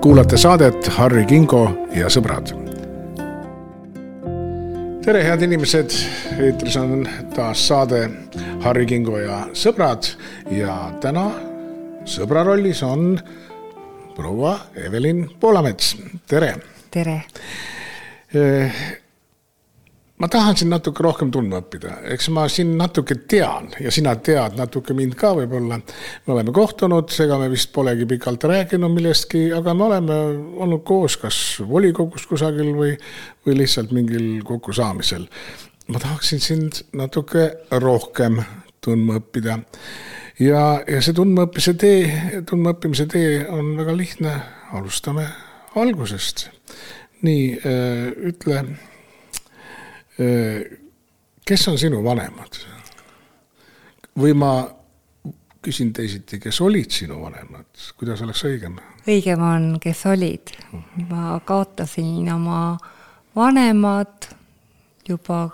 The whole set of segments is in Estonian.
kuulate saadet Harri Kingo ja sõbrad. tere, head inimesed, eetris on taas saade Harri Kingo ja sõbrad ja täna sõbra rollis on proua Evelin Poolamets, tere. tere ma tahan sind natuke rohkem tundma õppida, eks ma sind natuke tean ja sina tead natuke mind ka võib-olla. me oleme kohtunud, ega me vist polegi pikalt rääkinud millestki, aga me oleme olnud koos kas volikogus kusagil või, või lihtsalt mingil kokkusaamisel. ma tahaksin sind natuke rohkem tundma õppida. ja, ja see tundmaõppimise tee, tundmaõppimise tee on väga lihtne, alustame algusest. nii, ütle kes on sinu vanemad? või ma küsin teisiti, kes olid sinu vanemad, kuidas oleks õigem? õigem on, kes olid. ma kaotasin oma vanemad juba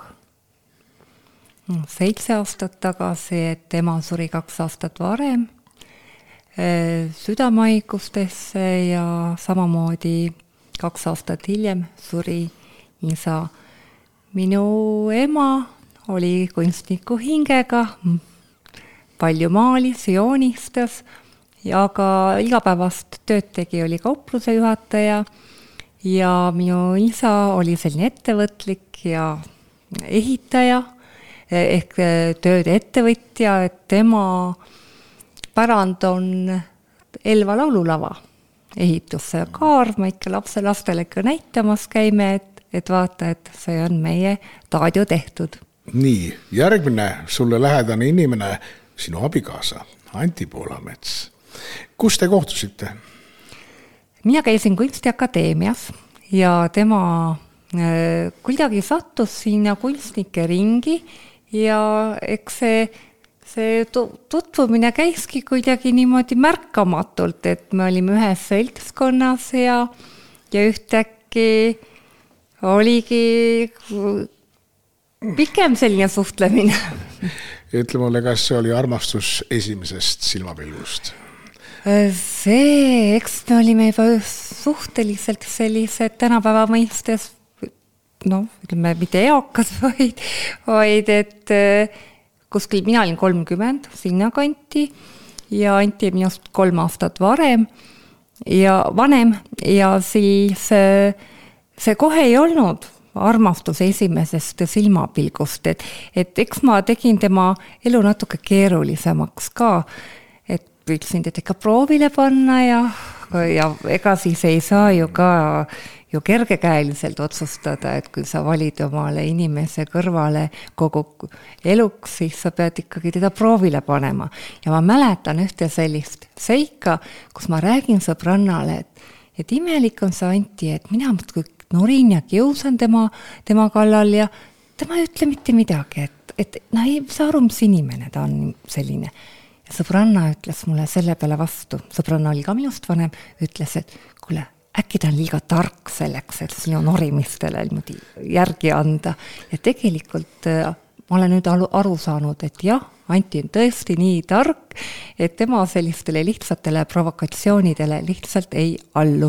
seitse aastat tagasi, et ema suri kaks aastat varem südamehaigustesse ja samamoodi kaks aastat hiljem suri isa minu ema oli kunstniku hingega, palju maalis, joonistas ja ka igapäevast tööd tegi, oli kaupluse juhataja. Ja minu isa oli selline ettevõtlik ja ehitaja ehk tööde ettevõtja, et tema pärand on Elva laululava ehitusse. kaar me ikka lapselastele ikka näitamas käime, et et vaata, et see on meie taadio tehtud. nii, järgmine sulle lähedane inimene, sinu abikaasa, Anti Poolamets. kus te kohtusite? mina käisin Kunstiakadeemias ja tema äh, kuidagi sattus sinna kunstnike ringi ja eks see, see tutvumine käiski kuidagi niimoodi märkamatult, et me olime ühes seltskonnas ja, ja ühtäkki oligi pikem selline suhtlemine. ütle mulle, kas see oli armastus esimesest silmapilgust? see, eks me olime juba suhteliselt sellised tänapäeva mõistes noh, ütleme mitte eakad, vaid, vaid et eh, kuskil mina olin kolmkümmend sinnakanti ja Anti minust kolm aastat varem ja vanem ja siis äh, see kohe ei olnud armastus esimesest silmapilgust, et, et eks ma tegin tema elu natuke keerulisemaks ka, et püüdsin teda ikka proovile panna ja, ja ega siis ei saa ju ka ju kergekäeliselt otsustada, et kui sa valid omale inimese kõrvale kogu eluks, siis sa pead ikkagi teda proovile panema. ja ma mäletan ühte sellist seika, kus ma räägin sõbrannale, et et imelik on see Anti, et mina muudkui norin ja kiusan tema, tema kallal ja tema ei ütle mitte midagi, et, et no ei saa aru, mis inimene ta on selline. sõbranna ütles mulle selle peale vastu, sõbranna oli ka minust vanem, ütles, et kuule, äkki ta on liiga tark selleks, et sinu norimistele niimoodi järgi anda ja tegelikult äh, ma olen nüüd aru saanud, et jah Anti on tõesti nii tark, et tema sellistele lihtsatele provokatsioonidele lihtsalt ei allu.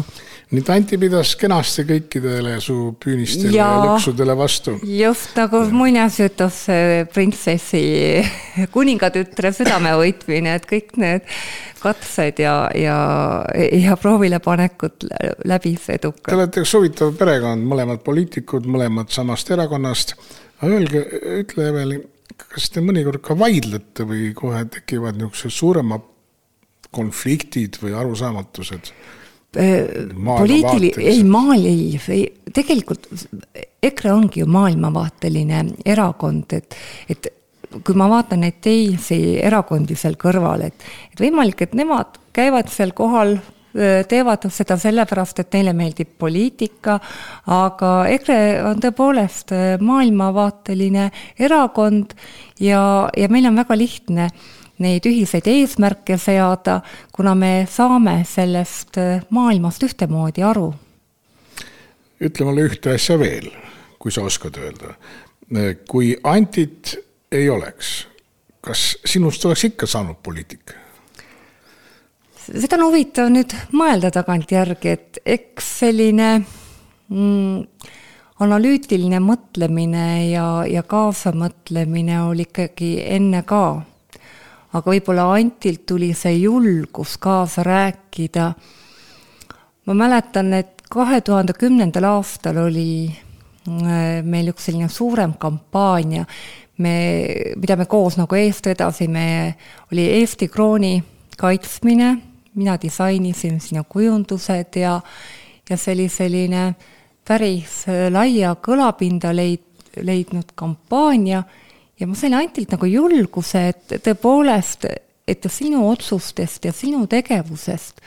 nii et Anti pidas kenasti kõikidele su püünistele ja, ja lõksudele vastu. just nagu muinasjutus printsessi kuningatütre südamevõitmine, et kõik need katsed ja, ja, ja proovilepanekud läbis edukalt. Te olete üks huvitav perekond, mõlemad poliitikud, mõlemad samast erakonnast. Aga öelge, ütle Evelin kas te mõnikord ka vaidlete või kohe tekivad niisugused suuremad konfliktid või arusaamatused? Äh, poliitili-, ei maal ei, ei, tegelikult EKRE ongi ju maailmavaateline erakond, et, et kui ma vaatan neid teisi erakondi seal kõrval, et, et võimalik, et nemad käivad seal kohal teevad seda sellepärast, et neile meeldib poliitika, aga EKRE on tõepoolest maailmavaateline erakond ja, ja meil on väga lihtne neid ühiseid eesmärke seada, kuna me saame sellest maailmast ühtemoodi aru. ütle mulle ühte asja veel, kui sa oskad öelda. kui Antit ei oleks, kas sinust oleks ikka saanud poliitik? Seda on huvitav nüüd mõelda tagantjärgi, et eks selline mm, analüütiline mõtlemine ja, ja kaasamõtlemine oli ikkagi enne ka. aga võib-olla Antilt tuli see julgus kaasa rääkida. ma mäletan, et kahe tuhande kümnendal aastal oli äh, meil üks selline suurem kampaania, me, mida me koos nagu eest vedasime, oli Eesti krooni kaitsmine mina disainisin sinna kujundused ja, ja see oli selline päris laia kõlapinda leid-, leidnud kampaania ja ma sain Antilt nagu julguse, et tõepoolest, et sinu otsustest ja sinu tegevusest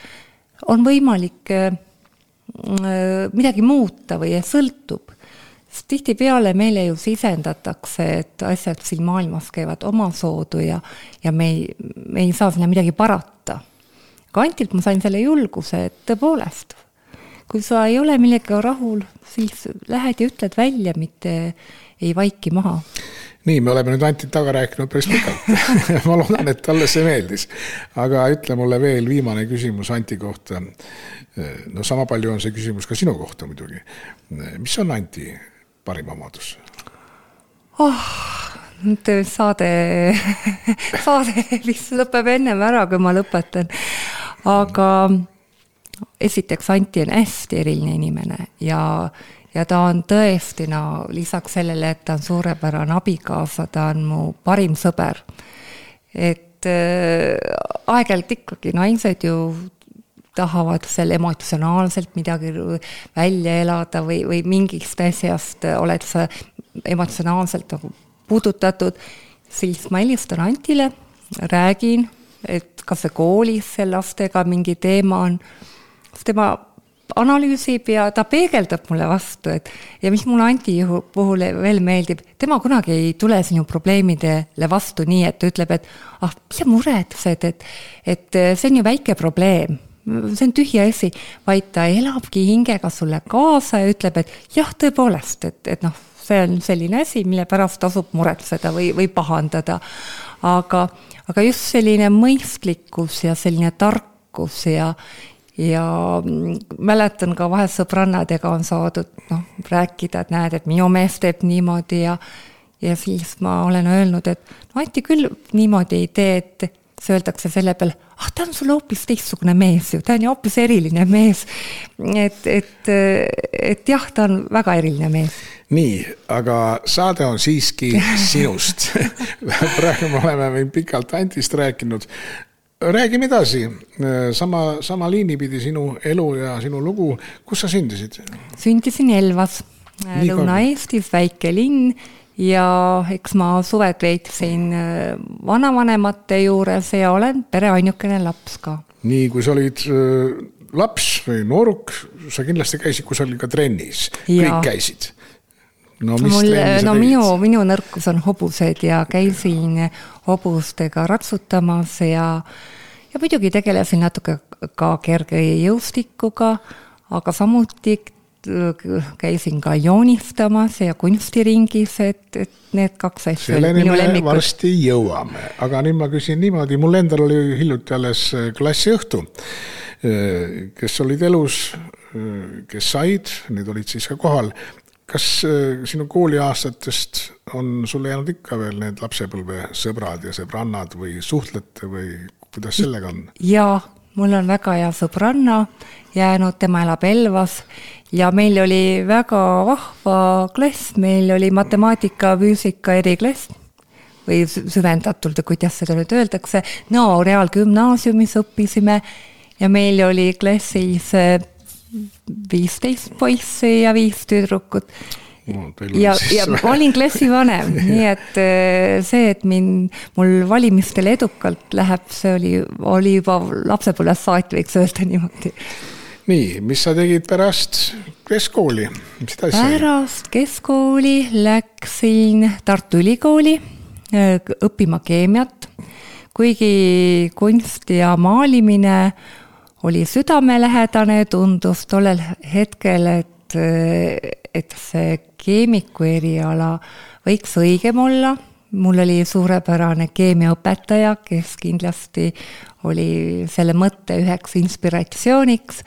on võimalik äh, midagi muuta või sõltub. sest tihtipeale meile ju sisendatakse, et asjad siin maailmas käivad omasoodu ja, ja me ei, me ei saa sinna midagi parata aga Antilt ma sain selle julguse, et tõepoolest, kui sa ei ole millegagi rahul, siis lähed ja ütled välja, mitte ei vaiki maha. nii, me oleme nüüd Antit taga rääkinud päris pikalt ma loodan, et talle see meeldis. aga ütle mulle veel viimane küsimus Anti kohta. no sama palju on see küsimus ka sinu kohta muidugi. mis on Anti parim omadus? oh, nüüd saade saade vist lõpeb ennem ära, kui ma lõpetan aga esiteks Anti on hästi eriline inimene ja, ja ta on tõesti, no lisaks sellele, et ta on suurepärane abikaasa, ta on mu parim sõber. et äh, aeg-ajalt ikkagi naised ju tahavad seal emotsionaalselt midagi välja elada või, või mingist asjast oled sa emotsionaalselt nagu puudutatud, siis ma helistan Antile, räägin, et kas see koolis see lastega mingi teema on, siis tema analüüsib ja ta peegeldab mulle vastu, et ja mis mulle Anti puhul veel meeldib, tema kunagi ei tule sinu probleemidele vastu nii, et ta ütleb, et ah, mis sa muretsed, et, et see on ju väike probleem, see on tühi asi, vaid ta elabki hingega sulle kaasa ja ütleb, et jah, tõepoolest, et, et noh, see on selline asi, mille pärast tasub muretseda või, või pahandada. aga, aga just selline mõistlikkus ja selline tarkus ja, ja mäletan ka vahest sõbrannadega on saadud noh, rääkida, et näed, et minu mees teeb niimoodi ja ja siis ma olen öelnud, et no Anti küll niimoodi ei tee, et siis öeldakse selle peale, ah, ta on sul hoopis teistsugune mees ju, ta on ju hoopis eriline mees. et, et, et jah, ta on väga eriline mees nii, aga saade on siiski sinust. Praegu me oleme meil pikalt Antist rääkinud. räägime edasi, sama, sama liini pidi sinu elu ja sinu lugu, kus sa sündisid? sündisin Elvas, Lõuna-Eestis, väike linn. Ja eks ma suved veetsin äh, vanavanemate juures ja olen pere ainukene laps ka. nii, kui sa olid äh, laps või nooruk, sa kindlasti käisid kusagil ka trennis, kõik käisid no mul, no minu, minu nõrkus on hobused ja käisin hobustega ratsutamas ja, ja muidugi tegelesin natuke ka kergejõustikuga, aga samuti käisin ka joonistamas ja kunstiringis, et, et need kaks asja selleni me lemmikud. varsti jõuame, aga nüüd ma küsin niimoodi, mul endal oli hiljuti alles klassiõhtu, kes olid elus, kes said, need olid siis ka kohal kas äh, sinu kooliaastatest on sulle jäänud ikka veel need lapsepõlvesõbrad ja sõbrannad või suhtlete või kuidas sellega on? jaa, mul on väga hea sõbranna jäänud, tema elab Elvas ja meil oli väga vahva klass, meil oli matemaatika, füüsika eriklass või süvendatult, kuidas seda nüüd öeldakse, no reaalgümnaasiumis õppisime ja meil oli klassis äh, viisteist poissi ja viis tüdrukut no,. ja, ja ma olin klassivanem nii et äh, see, et mind, mul valimistel edukalt läheb, see oli, oli juba lapsepõlvest saati, võiks öelda niimoodi. nii, mis sa tegid pärast keskkooli, mis edasi sai? pärast keskkooli läksin Tartu Ülikooli äh, õppima keemiat, kuigi kunst ja maalimine oli südamelähedane, tundus tollel hetkel, et, et see keemiku eriala võiks õigem olla, mul oli suurepärane keemiaõpetaja, kes kindlasti oli selle mõtte üheks inspiratsiooniks.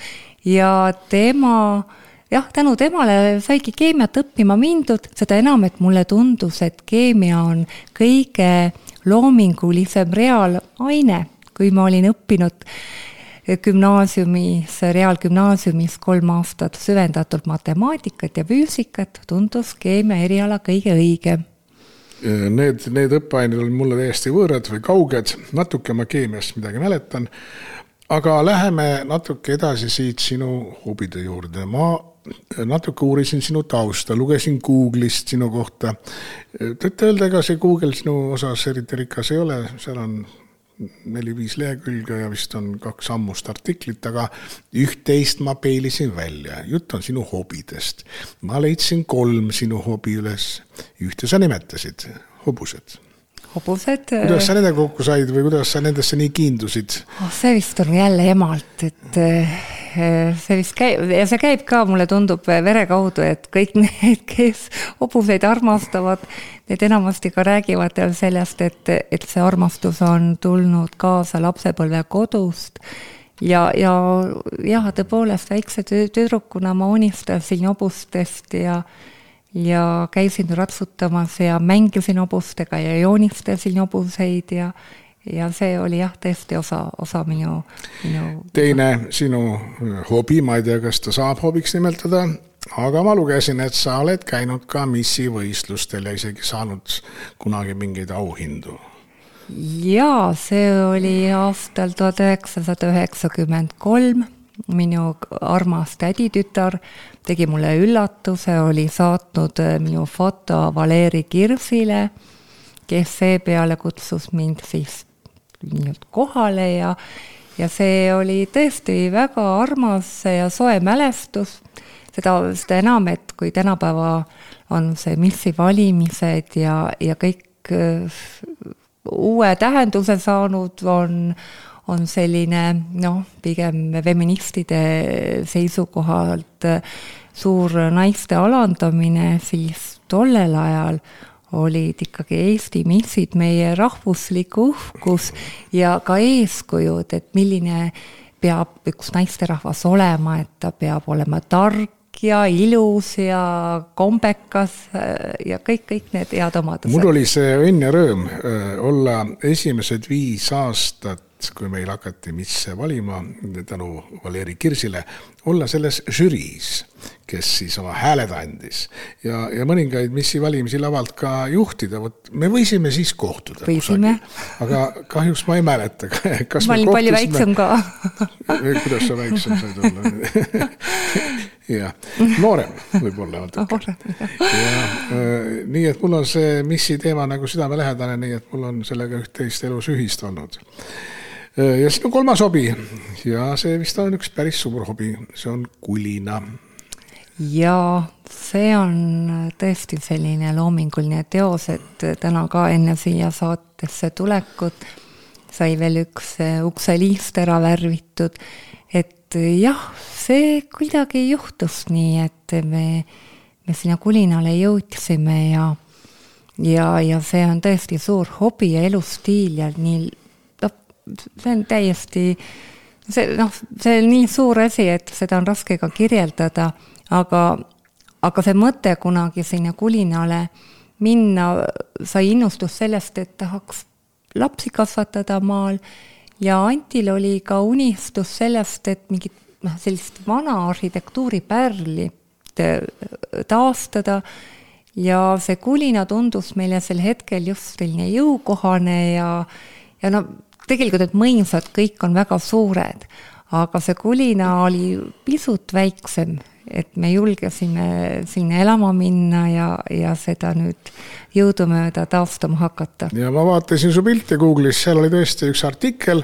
Ja tema jah, tänu temale saigi keemiat õppima mindud, seda enam, et mulle tundus, et keemia on kõige loomingulisem reaalaine, kui ma olin õppinud gümnaasiumis, reaalgümnaasiumis kolm aastat süvendatult matemaatikat ja füüsikat, tundus keemia eriala kõige õigem Need, need õppeained olid mulle täiesti võõrad või kauged, natuke ma keemiast midagi mäletan, aga läheme natuke edasi siit sinu hobide juurde. ma natuke uurisin sinu tausta, lugesin Google'ist sinu kohta. tõtt-öelda, ega see Google sinu osas eriti rikas ei ole, seal on neli-viis lehekülge ja vist on kaks ammust artiklit, aga üht-teist ma peilisin välja. jutt on sinu hobidest. ma leidsin kolm sinu hobi üles. ühte sa nimetasid, hobused hobused. kuidas sa nendega kokku said või kuidas sa nendesse nii kiindusid oh,? see vist on jälle emalt, et eh, see vist käib ja see käib ka, mulle tundub vere kaudu, et kõik need, kes hobuseid armastavad, need enamasti ka räägivad sellest, et, et see armastus on tulnud kaasa lapsepõlve kodust ja, ja jah, tõepoolest väikse tüdrukuna ma unistasin hobustest ja ja käisin ratsutamas ja mängisin hobustega ja joonistasin hobuseid ja ja see oli jah, tõesti osa, osa minu, minu. teine sinu hobi, ma ei tea, kas ta saab hobiks nimetada, aga ma lugesin, et sa oled käinud ka missivõistlustel ja isegi saanud kunagi mingeid auhindu. jaa, see oli aastal tuhat üheksasada üheksakümmend kolm minu armas täditütar tegi mulle üllatuse, oli saatnud äh, minu foto Valeri Kirsile, kes seepeale kutsus mind siis nii-öelda kohale ja, ja see oli tõesti väga armas ja soe mälestus. Seda, seda enam, et kui tänapäeva on see missi valimised ja, ja kõik äh, uue tähenduse saanud, on on selline noh, pigem feministide seisukohalt suur naiste alandamine, siis tollel ajal olid ikkagi Eesti missid meie rahvuslik uhkus ja ka eeskujud, et milline peab üks naisterahvas olema, et ta peab olema tark ja ilus ja kombekas ja kõik, kõik need head omadused. mul oli see õnn ja rõõm äh, olla esimesed viis aastat kui meil hakati Misse valima tänu Valeri Kirsile, olla selles žüriis, kes siis oma hääled andis. Ja, ja mõningaid Missi valimisi lavalt ka juhtida, vot me võisime siis kohtuda. võisime. aga kahjuks ma ei mäleta, kas ma olin palju väiksem ka. Kuidas sa väiksem said olla? Jah, noorem võib-olla natuke. ja äh, nii, et mul on see Missi teema nagu südamelähedane, nii et mul on sellega üht-teist elus ühist olnud. Ja sinu kolmas hobi. Ja see vist on üks päris suur hobi, see on kulina. Ja see on tõesti selline loominguline teos, et täna ka enne siia saatesse tulekut sai veel üks ukseliist ära värvitud, et jah, see kuidagi juhtus nii, et me, me sinna kulinale jõudsime ja ja, ja see on tõesti suur hobi ja elustiil ja nii see on täiesti, see noh, see on nii suur asi, et seda on raske ka kirjeldada, aga, aga see mõte kunagi sinna kulinale minna sai innustus sellest, et tahaks lapsi kasvatada maal. Ja Antil oli ka unistus sellest, et mingit noh, sellist vana arhitektuuripärli taastada. Ja see kulina tundus meile sel hetkel just selline jõukohane ja, ja no tegelikult need mõinsad kõik on väga suured, aga see kulina oli pisut väiksem, et me julgesime sinna elama minna ja, ja seda nüüd jõudumööda taastama hakata. ja ma vaatasin su pilte Google'is, seal oli tõesti üks artikkel,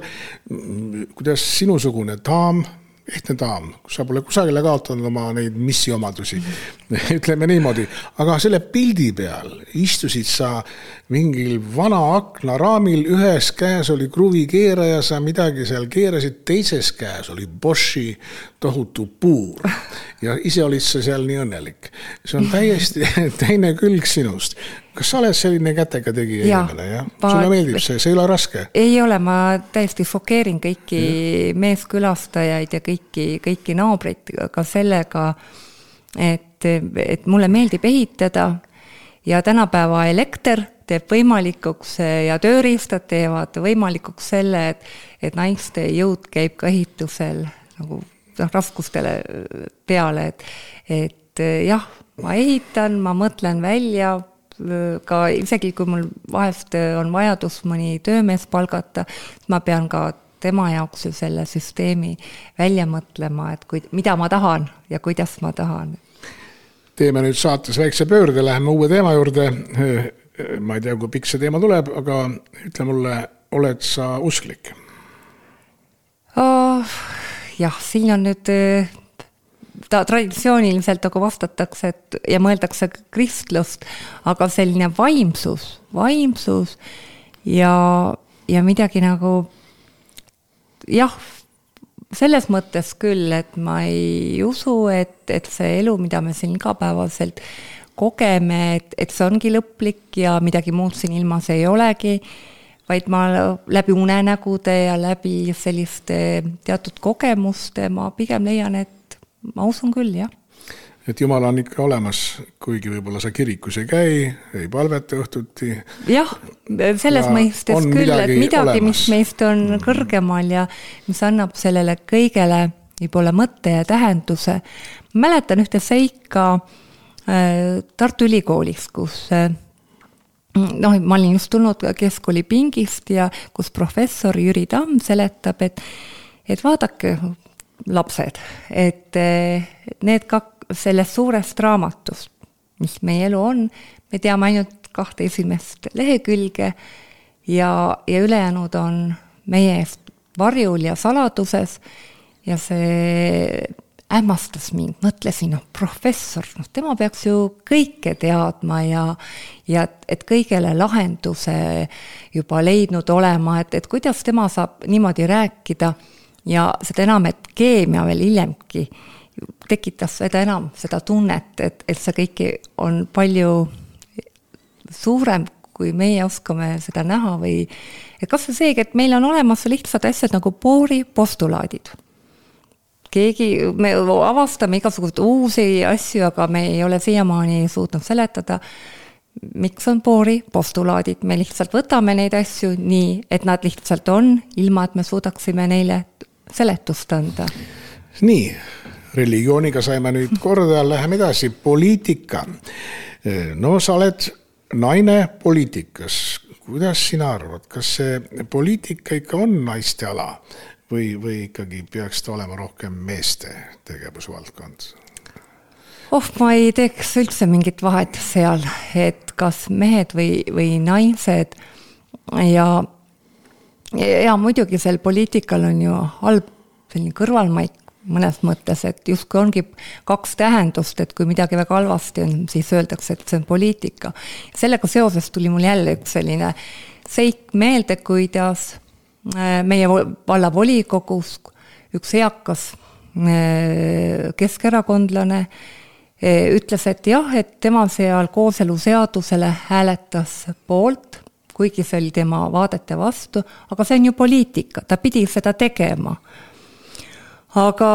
kuidas sinusugune daam ehtne daam, sa pole kusagile kaotanud oma neid missiomadusi ütleme niimoodi, aga selle pildi peal istusid sa mingil vana aknaraamil, ühes käes oli kruvikeeraja, sa midagi seal keerasid, teises käes oli Boschi tohutu puur. ja ise olid sa seal nii õnnelik. see on täiesti teine külg sinust. Kas sa oled selline kätega tegija inimene, jah? Sulle meeldib see, see ei ole raske? ei ole, ma täiesti šokeerin kõiki meeskülastajaid ja kõiki, kõiki naabreid ka sellega, et, et mulle meeldib ehitada ja tänapäeva elekter teeb võimalikuks ja tööriistad teevad võimalikuks selle, et, et naiste jõud käib ka ehitusel nagu noh, raskustele peale, et, et jah, ma ehitan, ma mõtlen välja ka isegi kui mul vahest on vajadus mõni töömees palgata, ma pean ka tema jaoks ju selle süsteemi välja mõtlema, et kui, mida ma tahan ja kuidas ma tahan. teeme nüüd saates väikse pöörde, läheme uue teema juurde. ma ei tea, kui pikk see teema tuleb, aga ütle mulle, oled sa usklik? oh, jah, siin on nüüd eh, ta traditsiooniliselt nagu vastatakse, et ja mõeldakse kristlust, aga selline vaimsus, vaimsus ja, ja midagi nagu jah, selles mõttes küll, et ma ei usu, et, et see elu, mida me siin igapäevaselt kogeme, et, et see ongi lõplik ja midagi muud siin ilmas ei olegi, vaid ma läbi unenägude ja läbi selliste teatud kogemuste ma pigem leian, et ma usun küll, jah et Jumal on ikka olemas, kuigi võib-olla sa kirikus ei käi, ei palveta õhtuti. jah, selles mõistes küll, et midagi, mis meist on kõrgemal ja mis annab sellele kõigele võib-olla mõtte ja tähenduse. mäletan ühte seika äh, Tartu Ülikoolis, kus äh, noh, ma olin just tulnud keskkooli pingist ja kus professor Jüri Tamm seletab, et, et vaadake, lapsed, et need kaks sellest suurest raamatust, mis meie elu on, me teame ainult kahte esimest lehekülge ja, ja ülejäänud on meie eest varjul ja saladuses. Ja see hämmastas mind, mõtlesin, noh, professor, noh, tema peaks ju kõike teadma ja, ja et kõigele lahenduse juba leidnud olema, et, et kuidas tema saab niimoodi rääkida ja seda enam, et keemia veel hiljemgi tekitas seda enam seda tunnet, et, et see kõik on palju suurem, kui meie oskame seda näha või et kas või seegi, et meil on olemas lihtsad asjad nagu Bohri postulaadid. keegi, me avastame igasuguseid uusi asju, aga me ei ole siiamaani suutnud seletada, miks on Bohri postulaadid, me lihtsalt võtame neid asju nii, et nad lihtsalt on, ilma et me suudaksime neile seletust anda. nii religiooniga saime nüüd korda, läheme edasi, poliitika. no sa oled naine poliitikas, kuidas sina arvad, kas see poliitika ikka on naiste ala või, või ikkagi peaks ta olema rohkem meeste tegevusvaldkond? oh, ma ei teeks üldse mingit vahet seal, et kas mehed või, või naised ja, ja muidugi sel poliitikal on ju halb selline kõrvalmaik mõnes mõttes, et justkui ongi kaks tähendust, et kui midagi väga halvasti on, siis öeldakse, et see on poliitika. sellega seoses tuli mul jälle üks selline seik meelde, kuidas äh, meie vallavolikogus üks eakas äh, keskerakondlane äh, ütles, et jah, et tema seal kooseluseadusele hääletas poolt, kuigi see oli tema vaadete vastu, aga see on ju poliitika, ta pidi seda tegema aga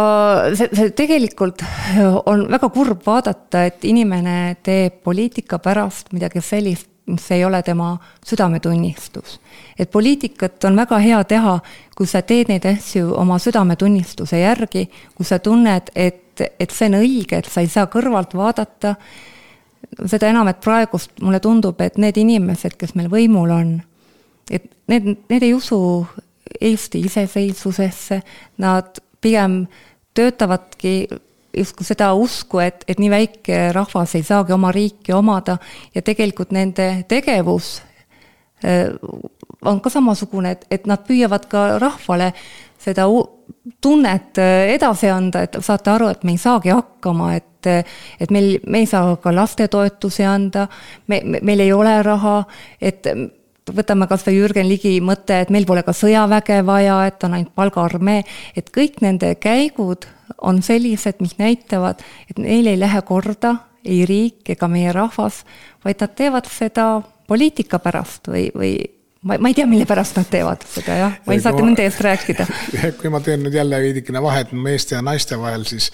see, see tegelikult on väga kurb vaadata, et inimene teeb poliitika pärast midagi sellist, mis ei ole tema südametunnistus. et poliitikat on väga hea teha, kui sa teed neid asju oma südametunnistuse järgi, kui sa tunned, et, et see on õige, et sa ei saa kõrvalt vaadata, seda enam, et praegust mulle tundub, et need inimesed, kes meil võimul on, et need, need ei usu Eesti iseseisvusesse, nad pigem töötavadki justkui seda usku, et, et nii väike rahvas ei saagi oma riiki omada. Ja tegelikult nende tegevus äh, on ka samasugune, et, et nad püüavad ka rahvale seda tunnet äh, edasi anda, et saate aru, et me ei saagi hakkama, et et meil, me ei saa ka lastetoetusi anda, me, me, meil ei ole raha, et võtame kas või Jürgen Ligi mõte, et meil pole ka sõjaväge vaja, et on ainult palgaarmee, et kõik nende käigud on sellised, mis näitavad, et neil ei lähe korda ei riik ega meie rahvas, vaid nad teevad seda poliitika pärast või, või ma, ma ei tea, mille pärast nad teevad seda jah, ma ei saa ka nende eest rääkida. kui ma teen nüüd jälle veidikene vahet meeste ja naiste vahel, siis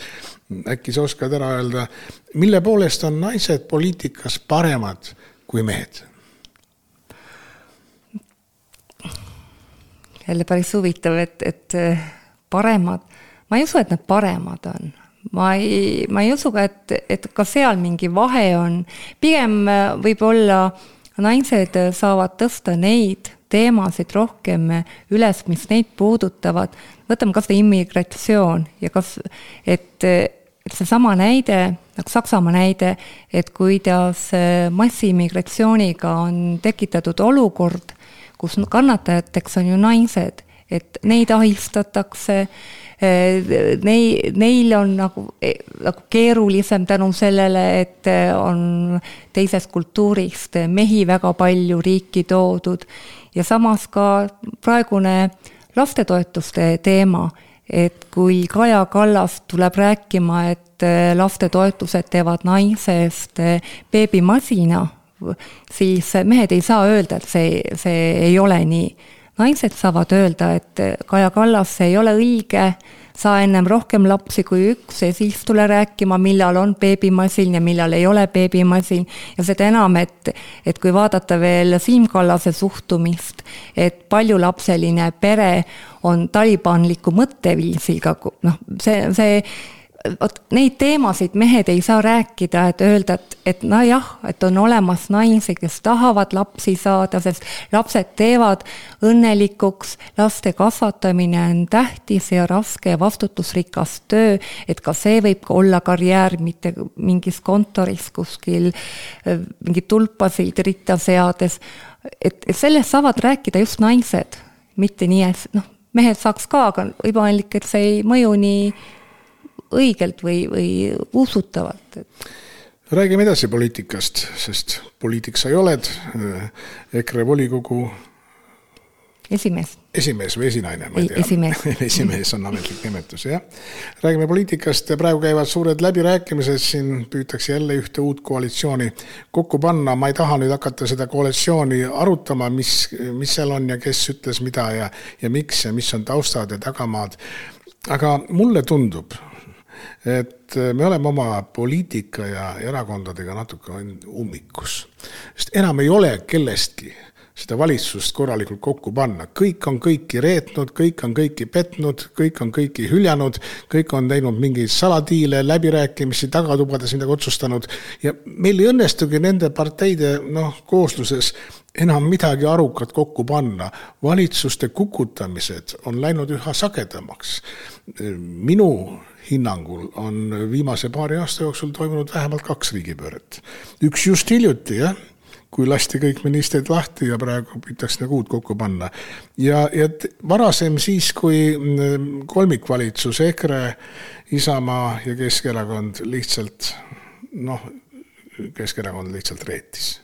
äkki sa oskad ära öelda, mille poolest on naised poliitikas paremad kui mehed? jälle päris huvitav, et, et eh, paremad, ma ei usu, et nad paremad on. ma ei, ma ei usu ka, et, et ka seal mingi vahe on. pigem eh, võib-olla naised saavad tõsta neid teemasid rohkem üles, mis neid puudutavad. võtame kas või immigratsioon ja kas, et, et seesama näide, nagu Saksamaa näide, et kuidas massiimmigratsiooniga on tekitatud olukord, kus kannatajateks on ju naised, et neid ahistatakse, nei-, neil on nagu, nagu keerulisem tänu sellele, et on teisest kultuurist mehi väga palju riiki toodud ja samas ka praegune lastetoetuste teema, et kui Kaja Kallas tuleb rääkima, et lastetoetused teevad naisest beebimasina siis mehed ei saa öelda, et see, see ei ole nii. Naised saavad öelda, et Kaja Kallas, see ei ole õige, saa ennem rohkem lapsi kui üks ja siis tule rääkima, millal on beebimasin ja millal ei ole beebimasin. ja seda enam, et, et kui vaadata veel Siim Kallase suhtumist, et paljulapseline pere on talibanliku mõtteviisiga, noh, see, see vot neid teemasid mehed ei saa rääkida, et öelda, et, et nojah, et on olemas naisi, kes tahavad lapsi saada, sest lapsed teevad õnnelikuks, laste kasvatamine on tähtis ja raske ja vastutusrikas töö, et ka see võib ka olla karjäär, mitte mingis kontoris kuskil mingeid tulpasid ritta seades. et, et sellest saavad rääkida just naised, mitte nii, et noh, mehed saaks ka, aga võimalik, et see ei mõju nii õigelt või, või usutavalt, räägime edasi poliitikast, sest poliitik sa ju oled, EKRE volikogu esimees. esimees või esinaine, ma ei tea. esimees esimees on ametlik nimetus, jah. räägime poliitikast, praegu käivad suured läbirääkimised, siin püütakse jälle ühte uut koalitsiooni kokku panna, ma ei taha nüüd hakata seda koalitsiooni arutama, mis, mis seal on ja kes ütles mida ja, ja miks ja mis on taustad ja tagamaad. aga mulle tundub, et me oleme oma poliitika ja erakondadega natuke ummikus. sest enam ei ole kellestki seda valitsust korralikult kokku panna, kõik on kõiki reetnud, kõik on kõiki petnud, kõik on kõiki hüljanud, kõik on teinud mingeid saladiile, läbirääkimisi, tagatubades midagi otsustanud ja meil ei õnnestugi nende parteide noh, koosluses enam midagi arukat kokku panna. valitsuste kukutamised on läinud üha sagedamaks. minu hinnangul on viimase paari aasta jooksul toimunud vähemalt kaks riigipööret. üks just hiljuti, jah, kui lasti kõik ministrid lahti ja praegu püütakse nagu uut kokku panna. ja, ja varasem siis, kui mm, kolmikvalitsus EKRE, Isamaa ja Keskerakond lihtsalt noh, Keskerakond lihtsalt reetis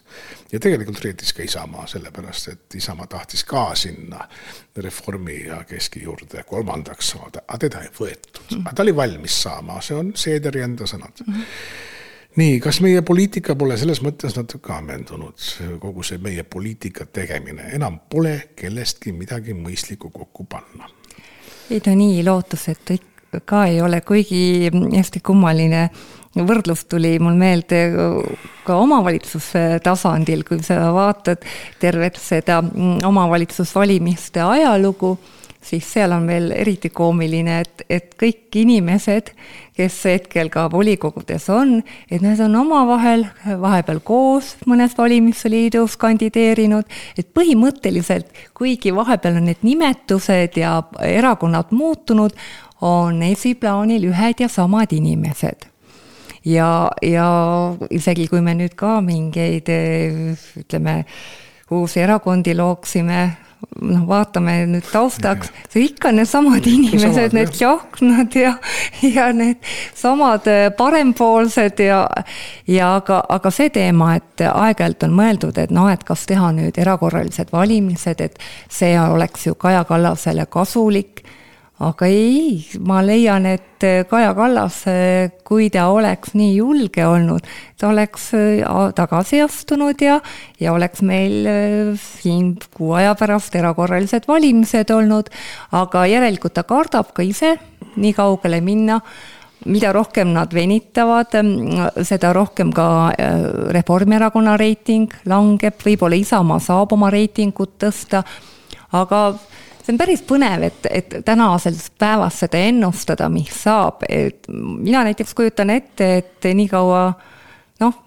ja tegelikult reetis ka Isamaa, sellepärast et Isamaa tahtis ka sinna Reformi ja Keski juurde kolmandaks saada, aga teda ei võetud mm. -hmm. aga ta oli valmis saama, see on Seederi enda sõnad mm. -hmm nii, kas meie poliitika pole selles mõttes natuke ammendunud, kogu see meie poliitika tegemine, enam pole kellestki midagi mõistlikku kokku panna? ei ta nii lootusetu ka ei ole, kuigi hästi kummaline võrdlus tuli mul meelde ka omavalitsuse tasandil, kui sa vaatad tervet seda omavalitsusvalimiste ajalugu, siis seal on veel eriti koomiline, et, et kõik inimesed, kes hetkel ka volikogudes on, et need on omavahel vahepeal koos mõnes valimisliidus kandideerinud, et põhimõtteliselt, kuigi vahepeal on need nimetused ja erakonnad muutunud, on esiplaanil ühed ja samad inimesed ja, ja isegi kui me nüüd ka mingeid ütleme, uusi erakondi looksime, noh, vaatame nüüd taustaks, see ikka needsamad inimesed, need Tsahknad ja, ja need samad äh, parempoolsed ja, ja aga, aga see teema, et aeg-ajalt on mõeldud, et noh, et kas teha nüüd erakorralised valimised, et see oleks ju Kaja Kallasele kasulik aga ei, ma leian, et Kaja Kallas, kui ta oleks nii julge olnud, ta oleks tagasi astunud ja, ja oleks meil siin kuu aja pärast erakorralised valimised olnud, aga järelikult ta kardab ka ise nii kaugele minna. Mida rohkem nad venitavad, seda rohkem ka äh, Reformierakonna reiting langeb, võib-olla Isamaa saab oma reitingut tõsta, aga see on päris põnev, et, et tänases päevas seda ennustada, mis saab, et mina näiteks kujutan ette, et niikaua noh,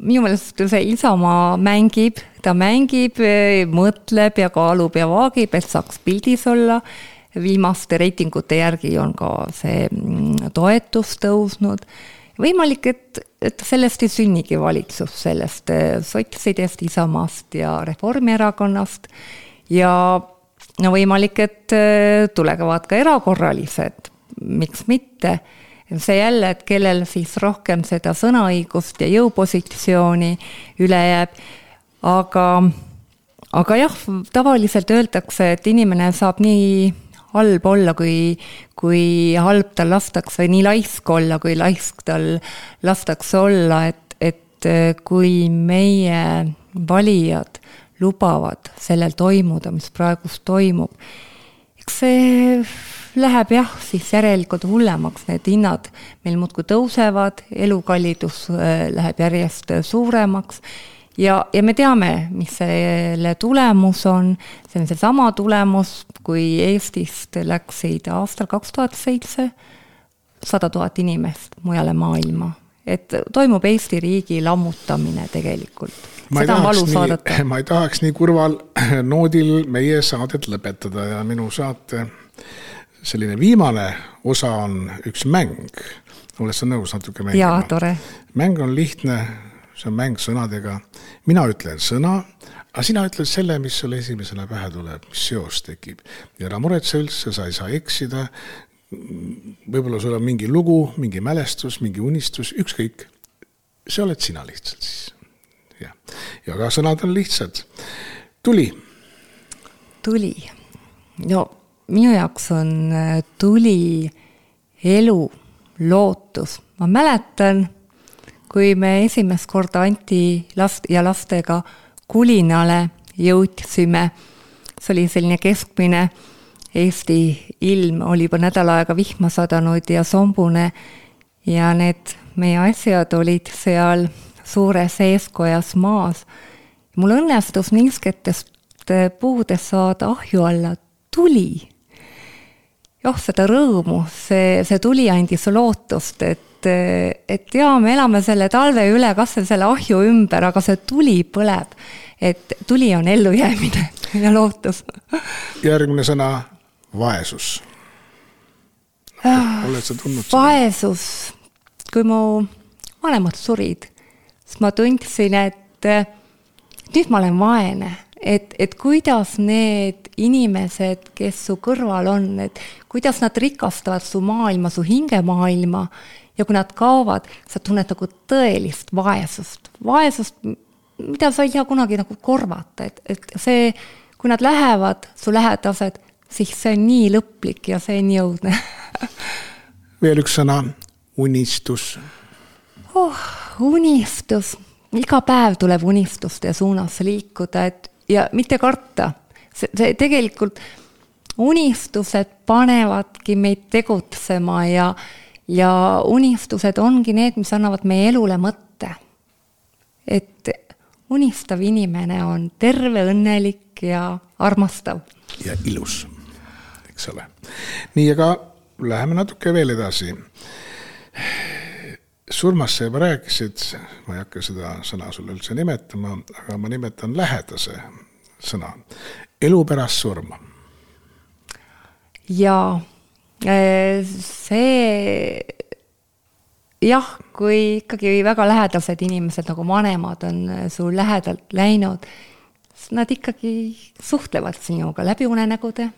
minu meelest see Isamaa mängib, ta mängib, mõtleb ja kaalub ja vaagib, et saaks pildis olla. Viimaste reitingute järgi on ka see mm, toetus tõusnud. võimalik, et, et sellest ei sünnigi valitsus, sellest eh, sotsidest, Isamaast ja Reformierakonnast. Ja no võimalik, et eh, tulevad ka erakorralised, miks mitte? See jälle, et kellel siis rohkem seda sõnaõigust ja jõupositsiooni üle jääb, aga, aga jah, tavaliselt öeldakse, et inimene saab nii halb olla, kui, kui halb tal lastakse või nii laisk olla, kui laisk tal lastakse olla, et, et äh, kui meie valijad lubavad sellel toimuda, mis praegust toimub, eks see läheb jah, siis järelikult hullemaks, need hinnad meil muudkui tõusevad, elukallidus äh, läheb järjest suuremaks ja, ja me teame, mis selle tulemus on, see on seesama tulemus, kui Eestist läksid aastal kaks tuhat seitse sada tuhat inimest mujale maailma. et toimub Eesti riigi lammutamine tegelikult. Ma ei, tahaks nii, ma ei tahaks nii kurval noodil meie saadet lõpetada ja minu saate selline viimane osa on üks mäng. oled sa nõus natuke mängima? jaa, tore. mäng on lihtne see on mäng sõnadega. mina ütlen sõna, aga sina ütled selle, mis sulle esimesena pähe tuleb, mis seos tekib. ja ära muretse üldse, sa ei saa eksida. võib-olla sul on mingi lugu, mingi mälestus, mingi unistus, ükskõik. see oled sina lihtsalt siis. Jah, ja ka sõnad on lihtsad. tuli. tuli. no minu jaoks on äh, tuli elu, lootus. ma mäletan kui me esimest korda Anti last ja lastega Kulinale jõudsime, see oli selline keskmine Eesti ilm, oli juba nädal aega vihma sadanud ja sombune ja need meie asjad olid seal suures eeskojas maas. mul õnnestus niisketest puudest saada ahju alla tuli. jah, seda rõõmu, see, see tuli andis lootust, et et, jaa, me elame selle talve üle kas või selle ahju ümber, aga see tuli põleb. et tuli on ellujäämine ja lootus. järgmine sõna, vaesus. oled sa tundnud seda? vaesus, kui mu vanemad surid, siis ma tundsin, et nüüd ma olen vaene. Et, et kuidas need inimesed, kes su kõrval on, et kuidas nad rikastavad su maailma, su hingemaailma. Ja kui nad kaovad, sa tunned nagu tõelist vaesust, vaesust, mida sa ei saa kunagi nagu korvata, et, et see, kui nad lähevad, su lähedased, siis see on nii lõplik ja see on nii õudne. Veel üks sõna, unistus. Oh,. Unistus, iga päev tuleb unistuste suunas liikuda, et ja mitte karta. see, see tegelikult, unistused panevadki meid tegutsema ja ja unistused ongi need, mis annavad meie elule mõtte. et unistav inimene on terve, õnnelik ja armastav. ja ilus, eks ole. nii, aga läheme natuke veel edasi. Surmast sa juba rääkisid, ma ei hakka seda sõna sulle üldse nimetama, aga ma nimetan lähedase sõna. elu pärast surma. jaa Äh, see jah, kui ikkagi väga lähedased inimesed nagu vanemad on sul lähedalt läinud, nad ikkagi suhtlevad sinuga läbi unenägude.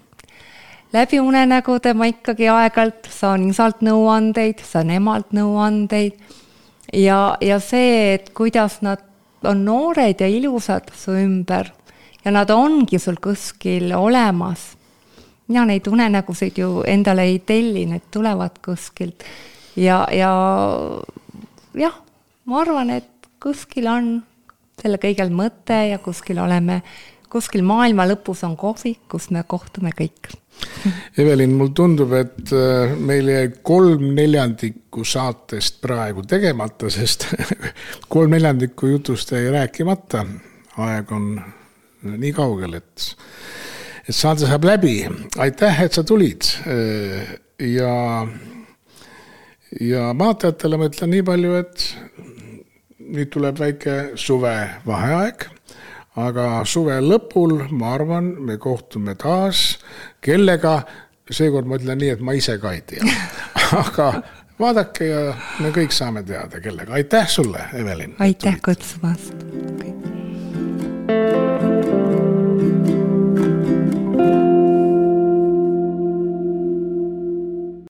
Läbi unenägude ma ikkagi aeg-ajalt saan isalt nõuandeid, saan emalt nõuandeid. Ja, ja see, et kuidas nad on noored ja ilusad su ümber ja nad ongi sul kuskil olemas. Mina neid unenägusid ju endale ei telli, need tulevad kuskilt. Ja, ja jah, ma arvan, et kuskil on selle kõigel mõte ja kuskil oleme, kuskil maailma lõpus on kohvik, kus me kohtume kõik. Evelin, mul tundub, et äh, meil jäi kolm neljandikku saatest praegu tegemata, sest kolm neljandikku jutust jäi rääkimata. aeg on nii kaugel, et, et saade saab läbi. aitäh, et sa tulid äh, ja, ja vaatajatele ma ütlen nii palju, et nüüd tuleb väike suvevaheaeg, aga suve lõpul, ma arvan, me kohtume taas, kellega, seekord ma ütlen nii, et ma ise ka ei tea. aga vaadake ja me kõik saame teada, kellega. aitäh sulle, Evelin. aitäh kutsumast